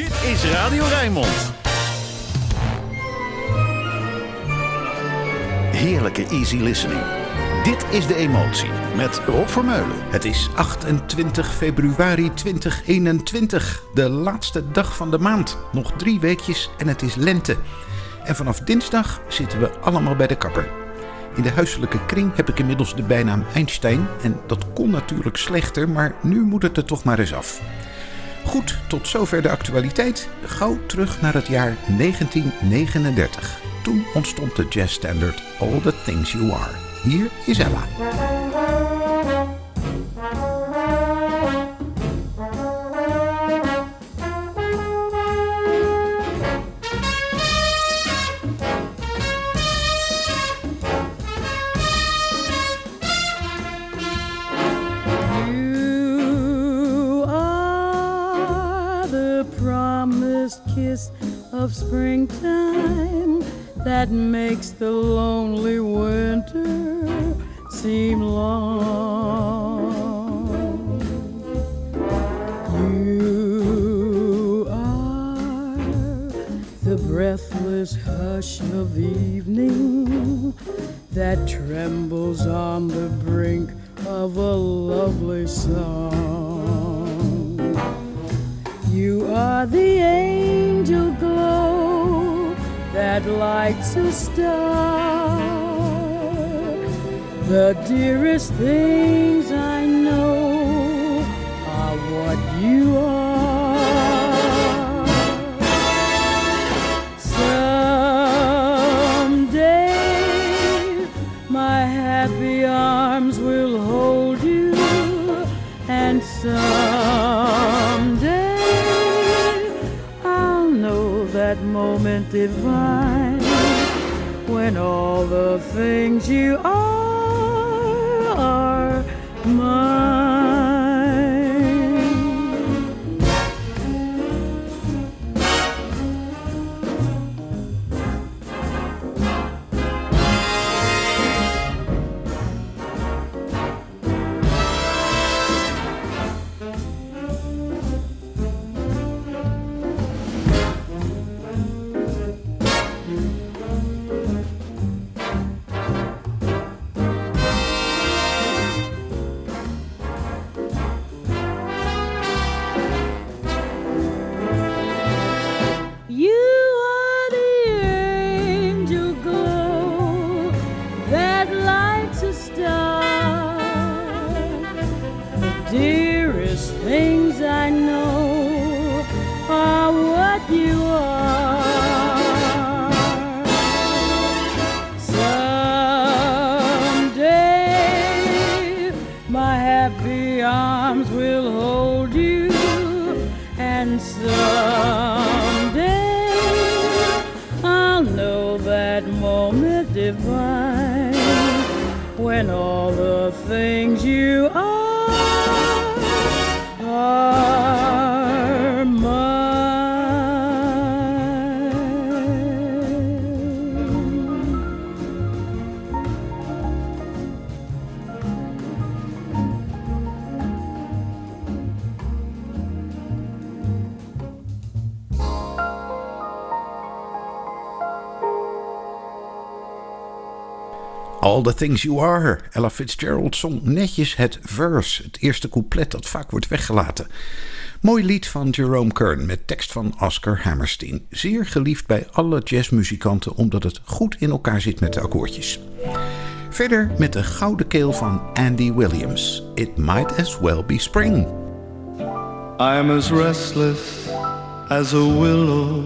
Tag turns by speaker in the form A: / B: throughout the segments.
A: Dit is Radio Rijnmond. Heerlijke easy listening. Dit is de emotie met Rob Vermeulen. Het is 28 februari 2021, de laatste dag van de maand. Nog drie weekjes en het is lente. En vanaf dinsdag zitten we allemaal bij de kapper. In de huiselijke kring heb ik inmiddels de bijnaam Einstein. En dat kon natuurlijk slechter, maar nu moet het er toch maar eens af. Goed, tot zover de actualiteit. Gauw terug naar het jaar 1939. Toen ontstond de jazzstandard All the Things You Are. Hier is Ella.
B: Of springtime that makes the lonely winter seem long. You are the breathless hush of evening that trembles on the brink of a lovely song. You are the angel glow that lights a star. The dearest things I know are what you are. Divine. When all the things you my happy arms will hold you, and someday I'll know that moment divine when all the things you are are
A: All the Things You Are. Ella Fitzgerald zong netjes het verse, het eerste couplet dat vaak wordt weggelaten. Mooi lied van Jerome Kern met tekst van Oscar Hammerstein. Zeer geliefd bij alle jazzmuzikanten omdat het goed in elkaar zit met de akkoordjes. Verder met de gouden keel van Andy Williams. It might as well be spring.
C: I'm as restless as a willow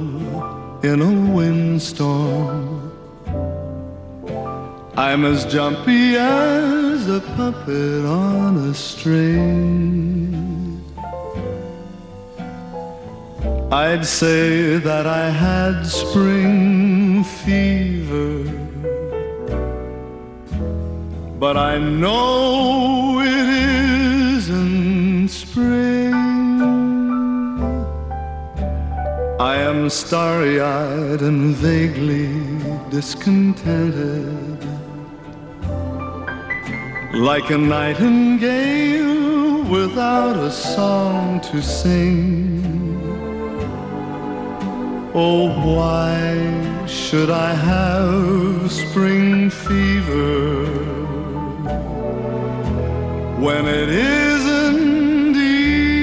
C: in a windstorm. I'm as jumpy as a puppet on a string. I'd say that I had spring fever, but I know it isn't spring. I am starry eyed and vaguely discontented. Like a nightingale without a song to sing. Oh, why should I have spring fever when it isn't even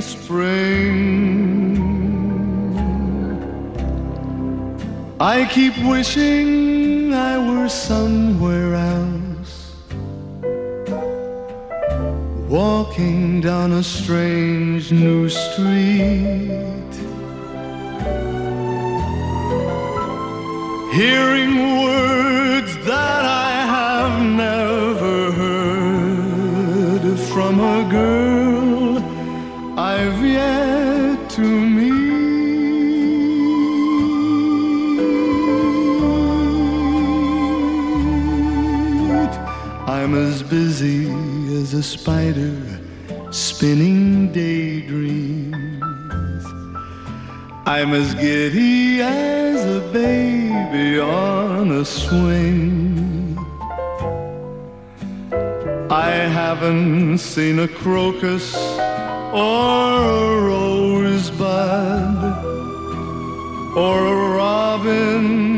C: spring? I keep wishing I were somewhere else, walking down a strange new street. hearing words that I have never heard from a girl I've yet to meet. I'm as busy spider spinning daydreams. I'm as giddy as a baby on a swing. I haven't seen a crocus or a rosebud or a robin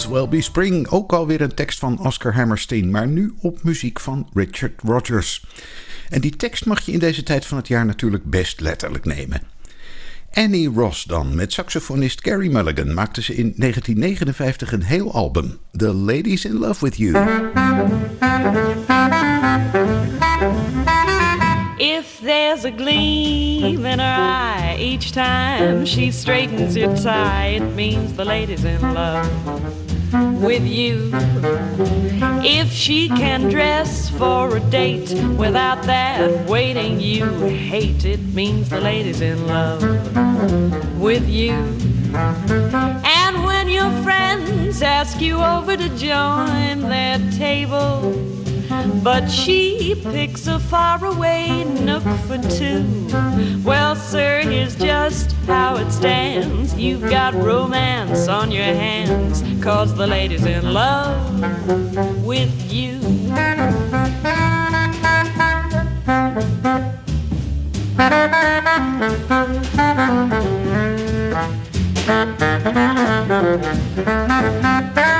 C: As Well Be Spring,
A: ook alweer een tekst van Oscar Hammerstein, maar nu op muziek van Richard Rodgers. En die tekst mag je in deze tijd van het jaar natuurlijk best letterlijk nemen. Annie Ross dan, met saxofonist Gary Mulligan, maakte ze in 1959 een heel album, The Ladies in Love With You.
D: If there's a gleam in her eye each time she straightens her tie, it means the lady's in love with you. If she can dress for a date without that waiting you hate, it means the lady's in love with you. And when your friends ask you over to join their table, but she picks a faraway nook for two. Well, sir, here's just how it stands. You've got romance on your hands, cause the lady's in love with you.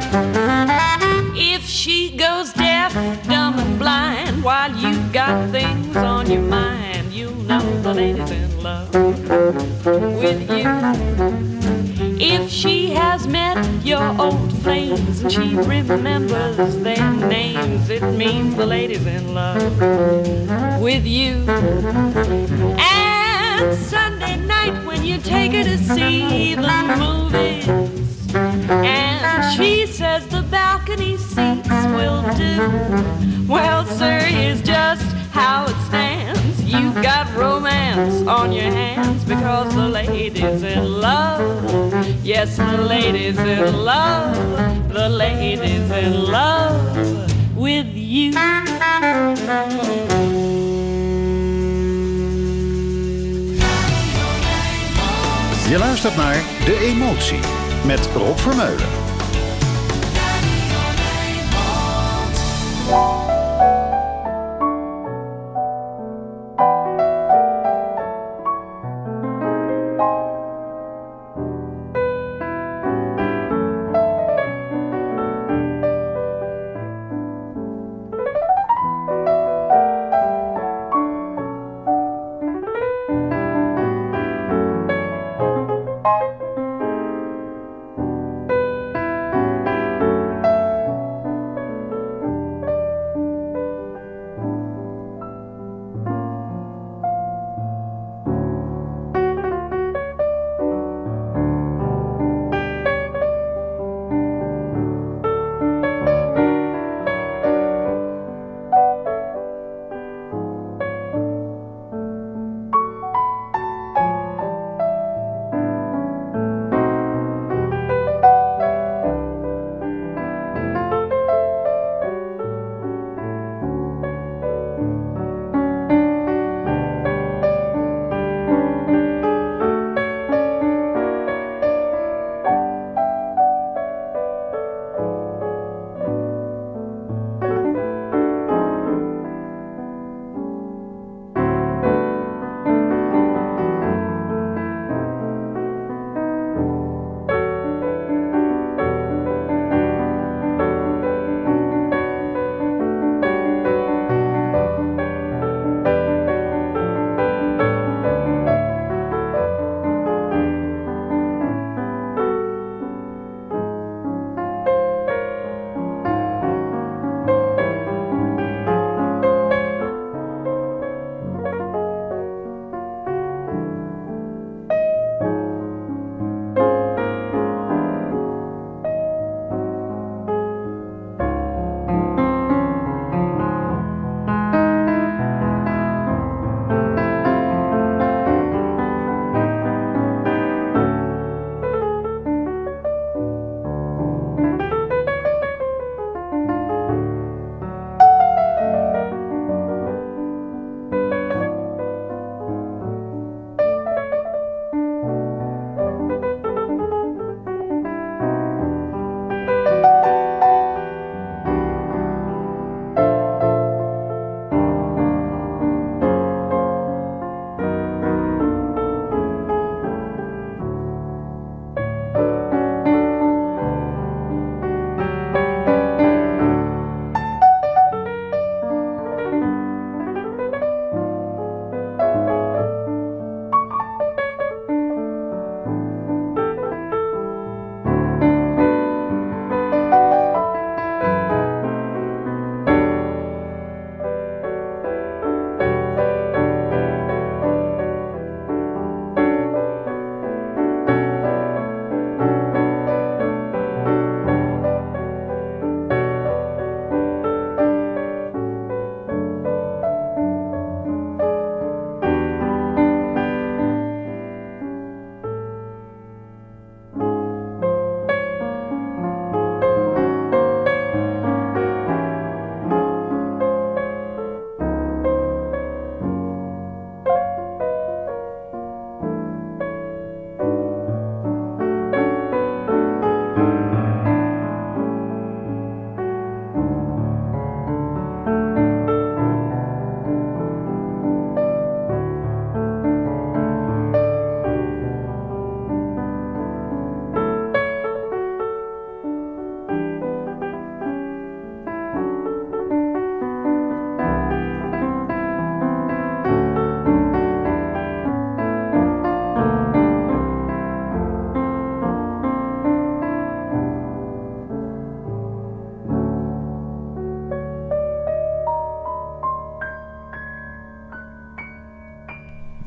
D: If she goes deaf, dumb, and blind while you've got things on your mind, you know the lady's in love with you. If she has met your old flames and she remembers their names, it means the lady's in love with you. And Sunday night when you take her to see the movies, and she says the balcony seats will do. Well, sir, here's just how it stands. You've got romance on your hands because the lady's in love. Yes, the lady's in love. The lady's in love with you.
A: Je luistert naar De Emotie met Rob Vermeulen.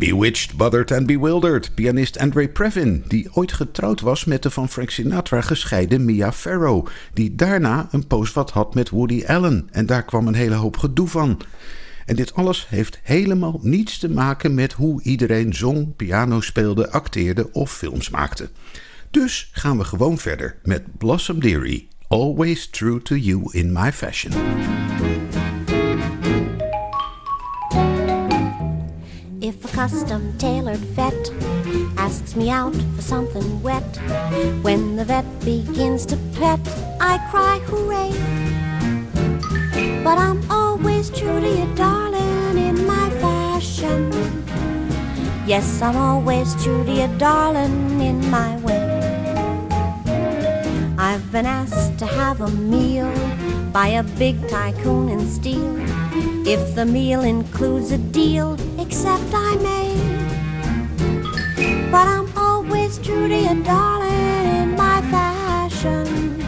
A: Bewitched, Bothered and Bewildered, pianist Andre Previn, die ooit getrouwd was met de van Frank Sinatra gescheiden Mia Farrow, die daarna een poos wat had met Woody Allen en daar kwam een hele hoop gedoe van. En dit alles heeft helemaal niets te maken met hoe iedereen zong, piano speelde, acteerde of films maakte. Dus gaan we gewoon verder met Blossom Dearie, Always True to You in My Fashion.
E: Custom tailored vet asks me out for something wet, when the vet begins to pet, I cry hooray. But I'm always true to you, darling, in my fashion. Yes, I'm always true to you, darling, in my way. I've been asked to have a meal by a big tycoon in steel. If the meal includes a deal, except I may. But I'm always true to you, darling, in my fashion.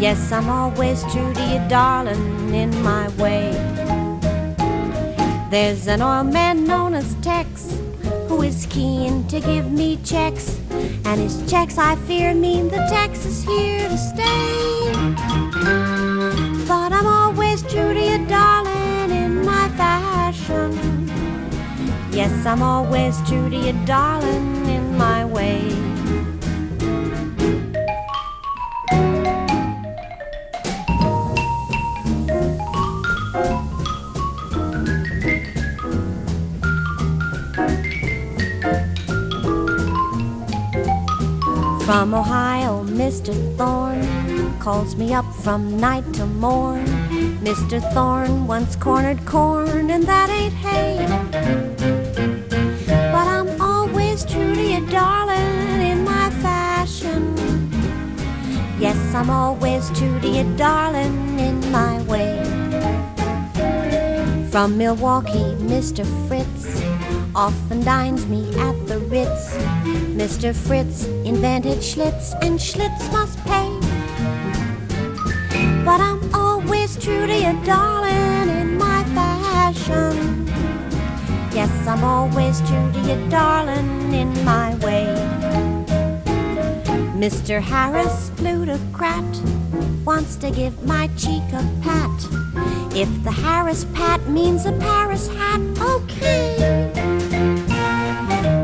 E: Yes, I'm always true to you, darling, in my way. There's an oil man known as Tex who is keen to give me checks. And his checks, I fear, mean the Tex is here to stay. Always true to you, darling, in my fashion. Yes, I'm always true to you, darling, in my way. From Ohio, Mr. Thorne calls me up from night to morn. Mr. Thorne once cornered corn, and that ain't hay. But I'm always true to you, darling, in my fashion. Yes, I'm always true to you, darling, in my way. From Milwaukee, Mr. Fritz often dines me at the Ritz. Mr. Fritz invented Schlitz, and Schlitz must pay. But I'm true to you, darling, in my fashion. Yes, I'm always true to you, darling, in my way. Mr. Harris, plutocrat, wants to give my cheek a pat. If the Harris pat means a Paris hat, okay.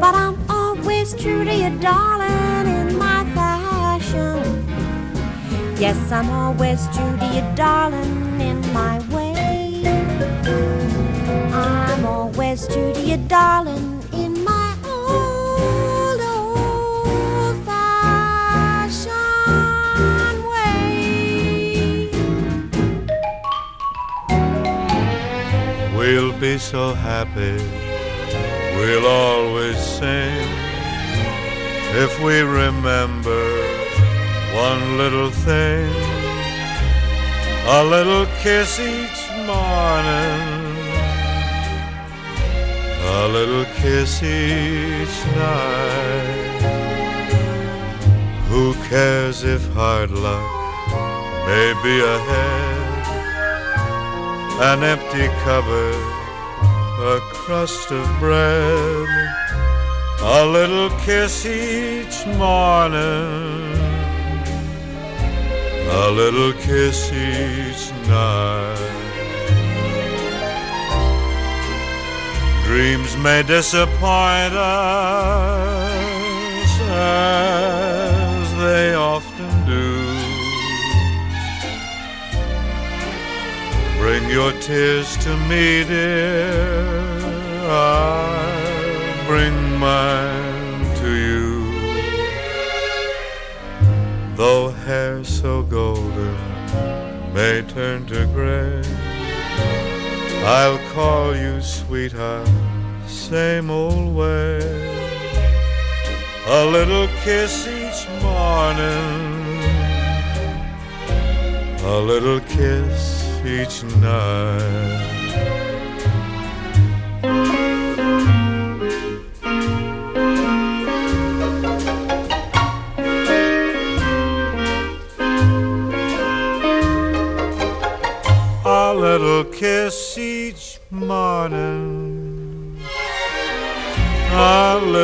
E: But I'm always true to you, darling, in my fashion. Yes, I'm always true to you, darling, in my way. I'm always true to you, darling, in my old, old fashioned way.
F: We'll be so happy, we'll always sing if we remember one little thing a little kiss each morning, a little kiss each night. Who cares if hard luck may be ahead? an empty cupboard, a crust of bread, a little kiss each morning, a little kiss each night. Dreams may disappoint us as they often do. Bring your tears to me, dear. I'll bring mine Though hair so golden may turn to gray, I'll call you sweetheart, same old way. A little kiss each morning, a little kiss each night.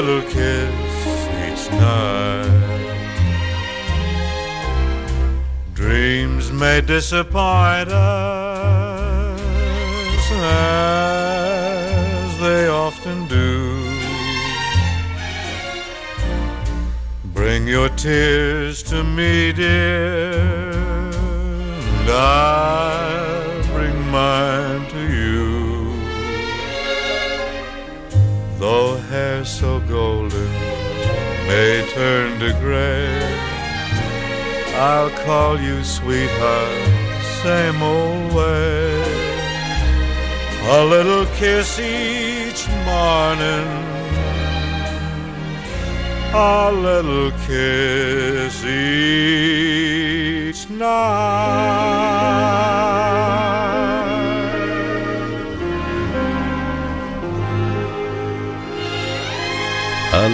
F: Little kiss each night. Dreams may disappoint us as they often do. Bring your tears to me, dear, and I'll bring mine may turn to gray, I'll call you sweetheart, same old way. A little kiss each morning, a little kiss each night.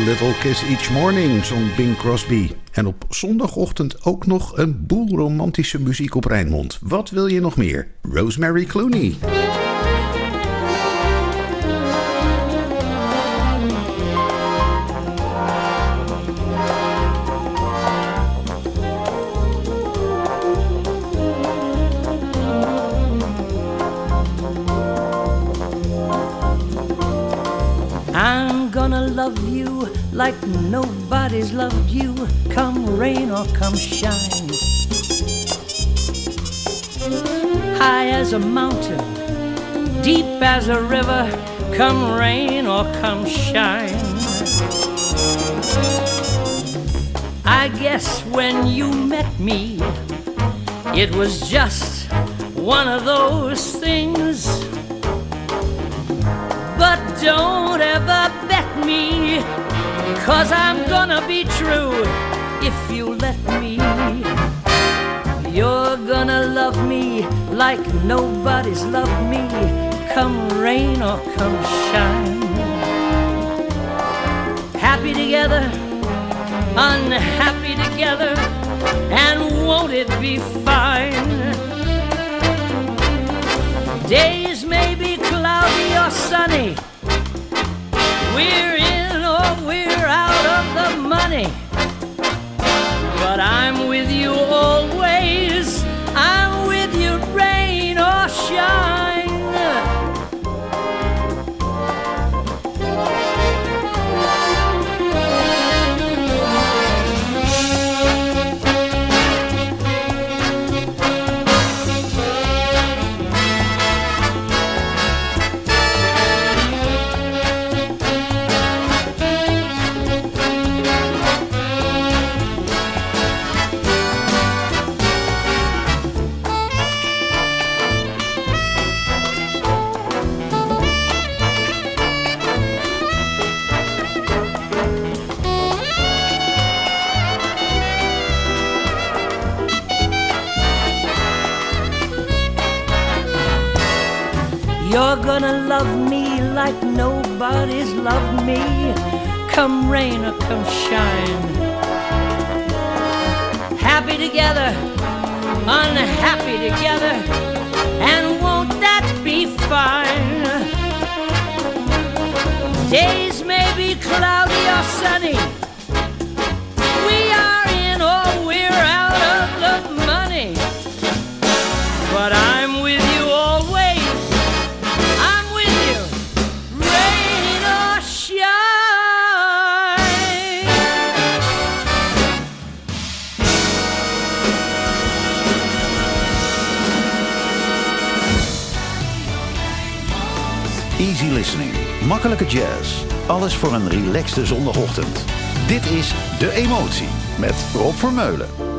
A: Little Kiss Each Morning, zong Bing Crosby. En op zondagochtend ook nog een boel romantische muziek op Rijnmond. Wat wil je nog meer? Rosemary Clooney.
G: Like nobody's loved you, come rain or come shine. High as a mountain, deep as a river, come rain or come shine. I guess when you met me, it was just one of those things. But don't ever bet me, cause I'm gonna be true if you let me. You're gonna love me like nobody's loved me, come rain or come shine. Happy together, unhappy together, and won't it be fine? Days may be cloudy or sunny. We're out of the money. But I'm with you always.
A: Met Rob Vermeulen.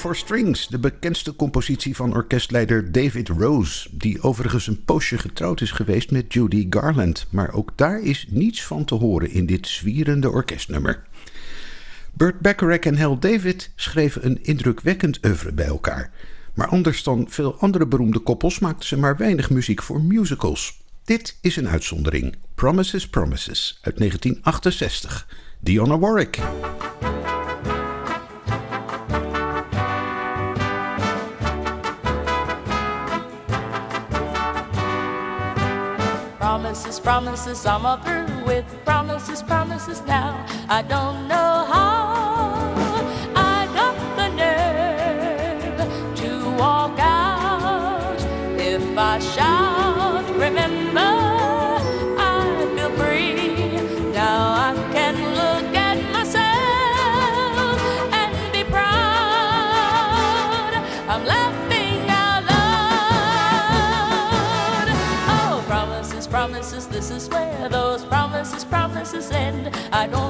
A: For Strings, de bekendste compositie van orkestleider David Rose, die overigens een poosje getrouwd is geweest met Judy Garland, maar ook daar is niets van te horen in dit zwierende orkestnummer. Burt Bacharach en Hal David schreven een indrukwekkend oeuvre bij elkaar. Maar anders dan veel andere beroemde koppels maakten ze maar weinig muziek voor musicals. Dit is een uitzondering. Promises, Promises uit 1968. Dionne Warwick.
H: Promises, promises, I'm a through with promises, promises now. I don't know how promises, this is where those promises, promises end. I don't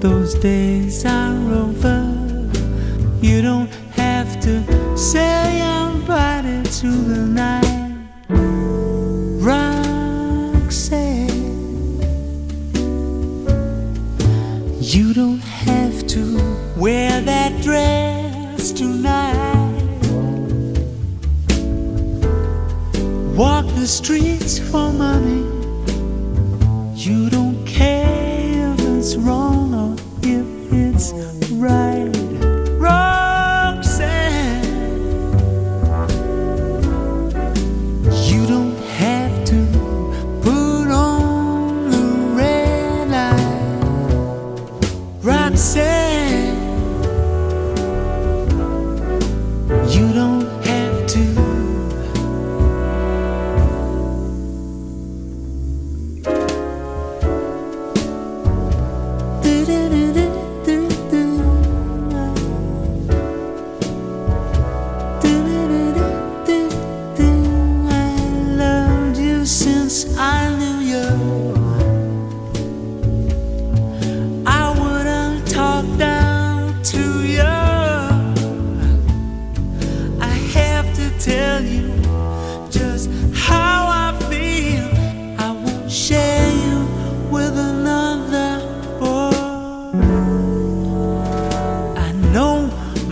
H: Those
I: days are over. You don't have to sell your body to the night. Rock Roxanne. You don't have to wear that dress tonight. Walk the streets for money.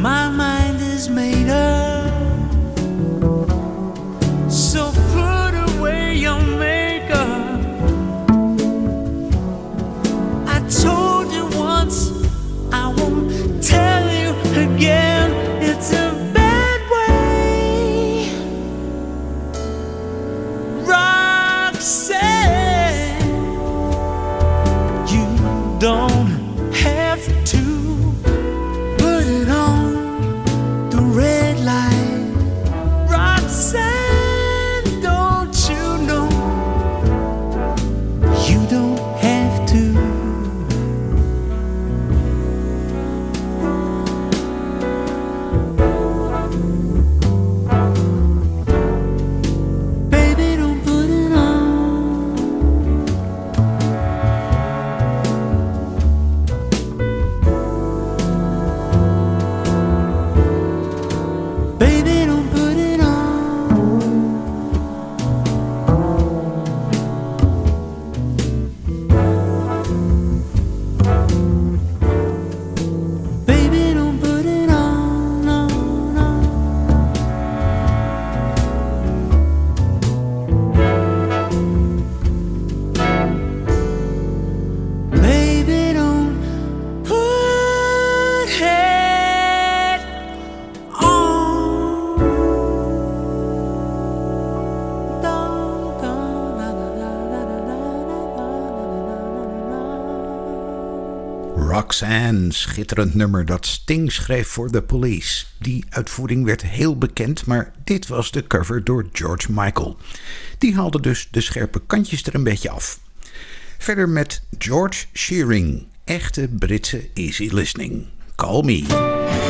I: My mind is made. Roxanne,
A: schitterend nummer dat Sting schreef voor The Police. Die uitvoering werd heel bekend, maar dit was de cover door George Michael. Die haalde dus de scherpe kantjes er een beetje af. Verder met George Shearing, echte Britse easy listening. Call me.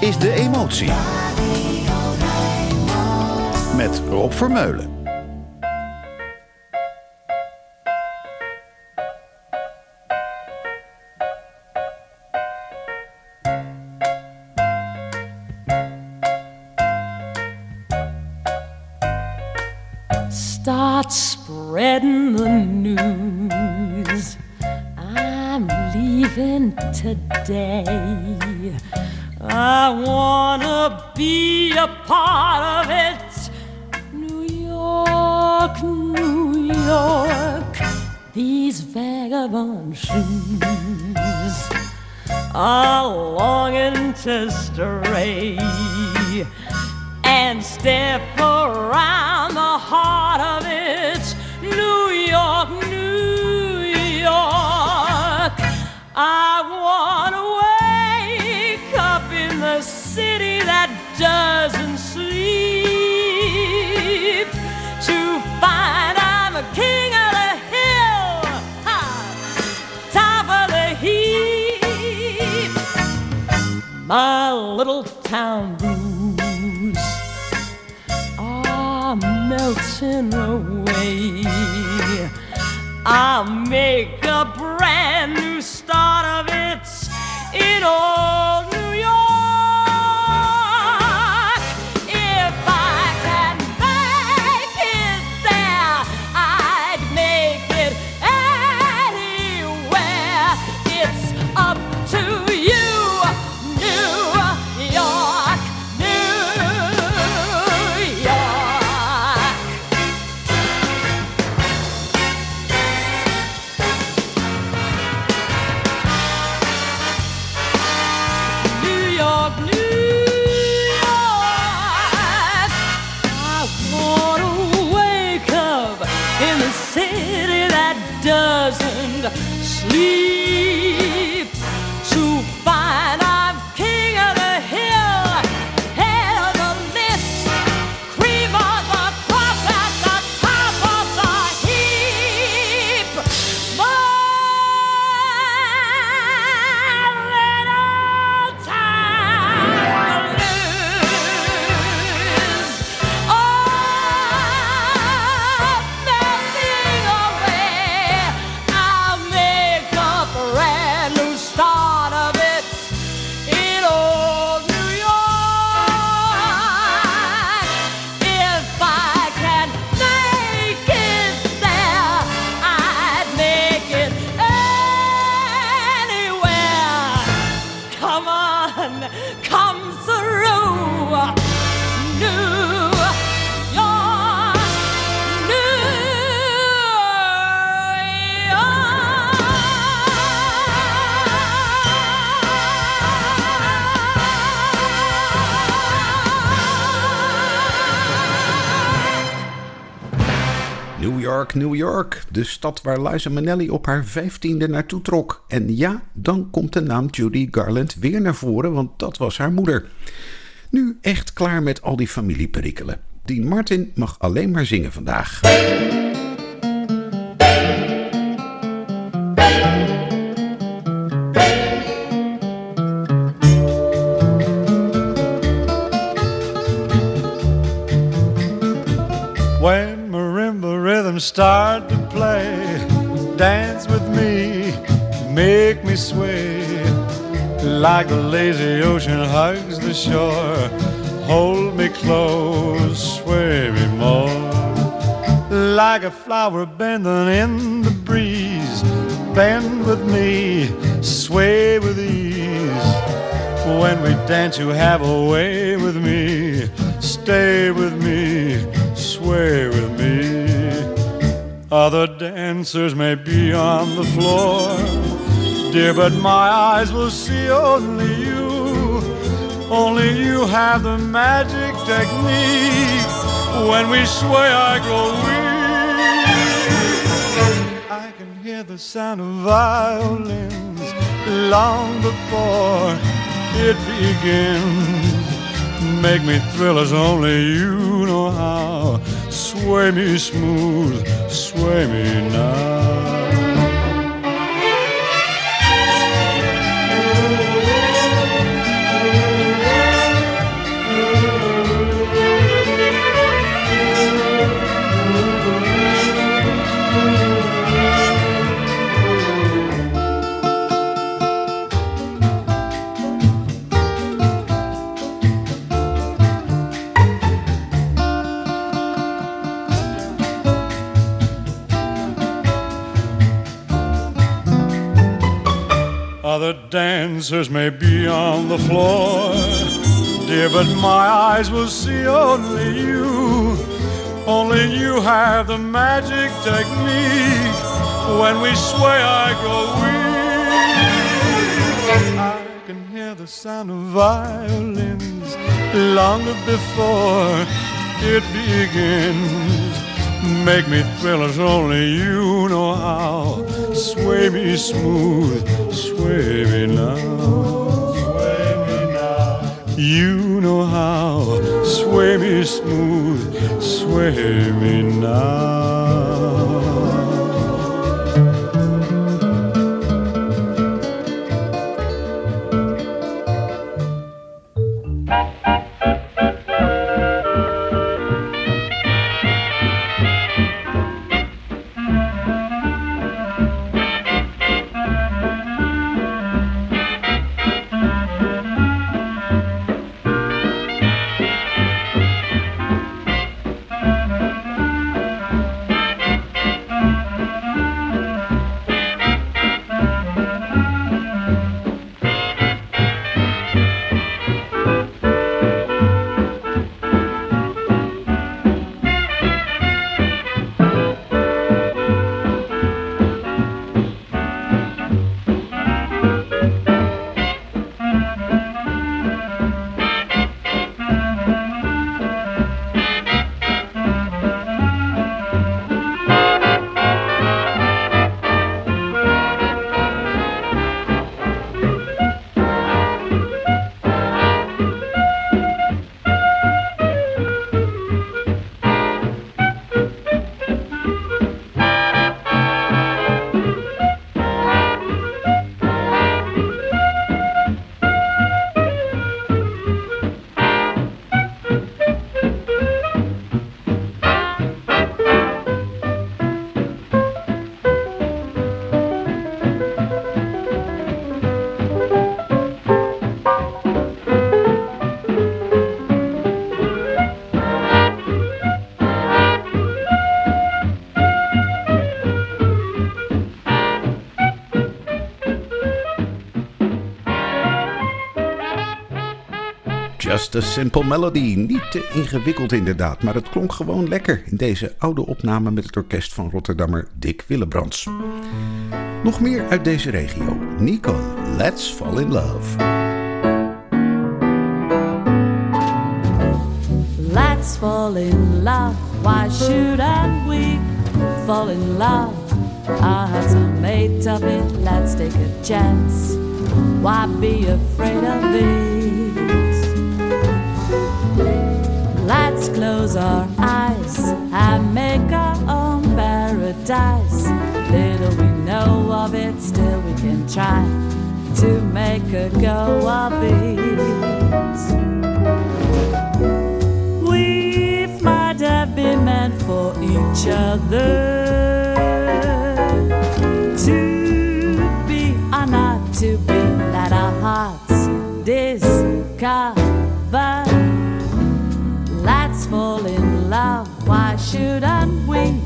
A: Is De Emotie. Met Rob Vermeulen.
G: New York,
A: de stad waar Liza Minnelli op haar vijftiende naartoe trok. En ja, dan komt de naam Judy Garland weer naar voren, want dat was haar moeder. Nu echt klaar met al die familieperikelen. Dean Martin mag alleen maar zingen vandaag.
F: Start to play, dance with me, make me sway. Like the lazy ocean hugs the shore, hold me close, sway me more. Like a flower bending in the breeze, bend with me, sway with ease. When we dance, you have a way with me. Stay with me, sway with me. Other dancers may be on the floor, dear, but my eyes will see only you. Only you have the magic technique. When we sway, I grow weak. I can hear the sound of violins long before it begins. Make me thrill as only you know how. Sway me smooth, sway me now. Dancers may be on the floor, dear, but my eyes will see only you. Only you have the magic technique. When we sway, I grow weak. I can hear the sound of violins long before it begins. Make me thrill as only you know how. Sway me smooth, sway me now. You know how. Sway me smooth, sway me now.
A: Just a Simple Melody. Niet te ingewikkeld inderdaad, maar het klonk gewoon lekker in deze oude opname met het orkest van Rotterdammer Dick Willebrands. Nog meer uit deze regio. Nico, Let's Fall in Love.
J: Let's fall in love. Why shouldn't we fall in love? Our hearts are made of it. Let's take a chance. Why be afraid of it? Close our eyes and make our own paradise. Little we know of it, still we can try to make a go of it. We might have been meant for each other to be or not to be. Let our hearts discover. Why shouldn't we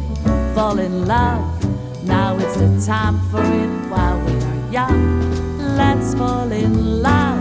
J: fall in love? Now it's the time for it while we are young. Let's fall in love.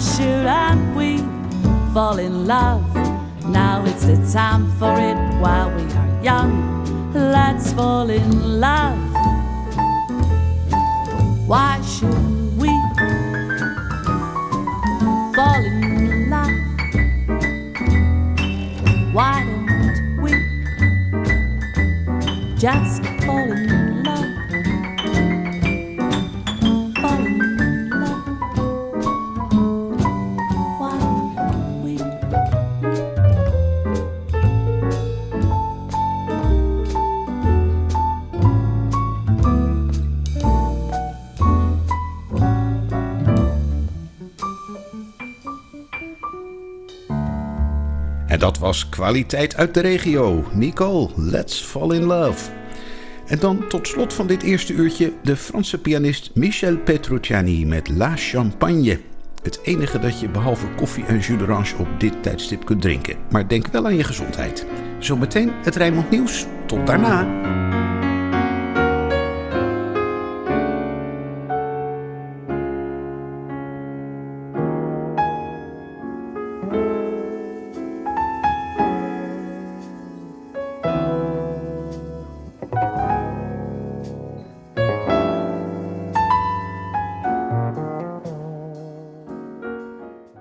J: Why shouldn't we fall in love? Now it's the time for it while we are young. Let's fall in love. Why should we fall in love? Why don't we just fall in love?
A: Kwaliteit uit de regio. Nicole, let's fall in love. En dan tot slot van dit eerste uurtje de Franse pianist Michel Petrucciani met La Champagne. Het enige dat je behalve koffie en jus d'orange op dit tijdstip kunt drinken. Maar denk wel aan je gezondheid. Zometeen het Rijnmond Nieuws. Tot daarna.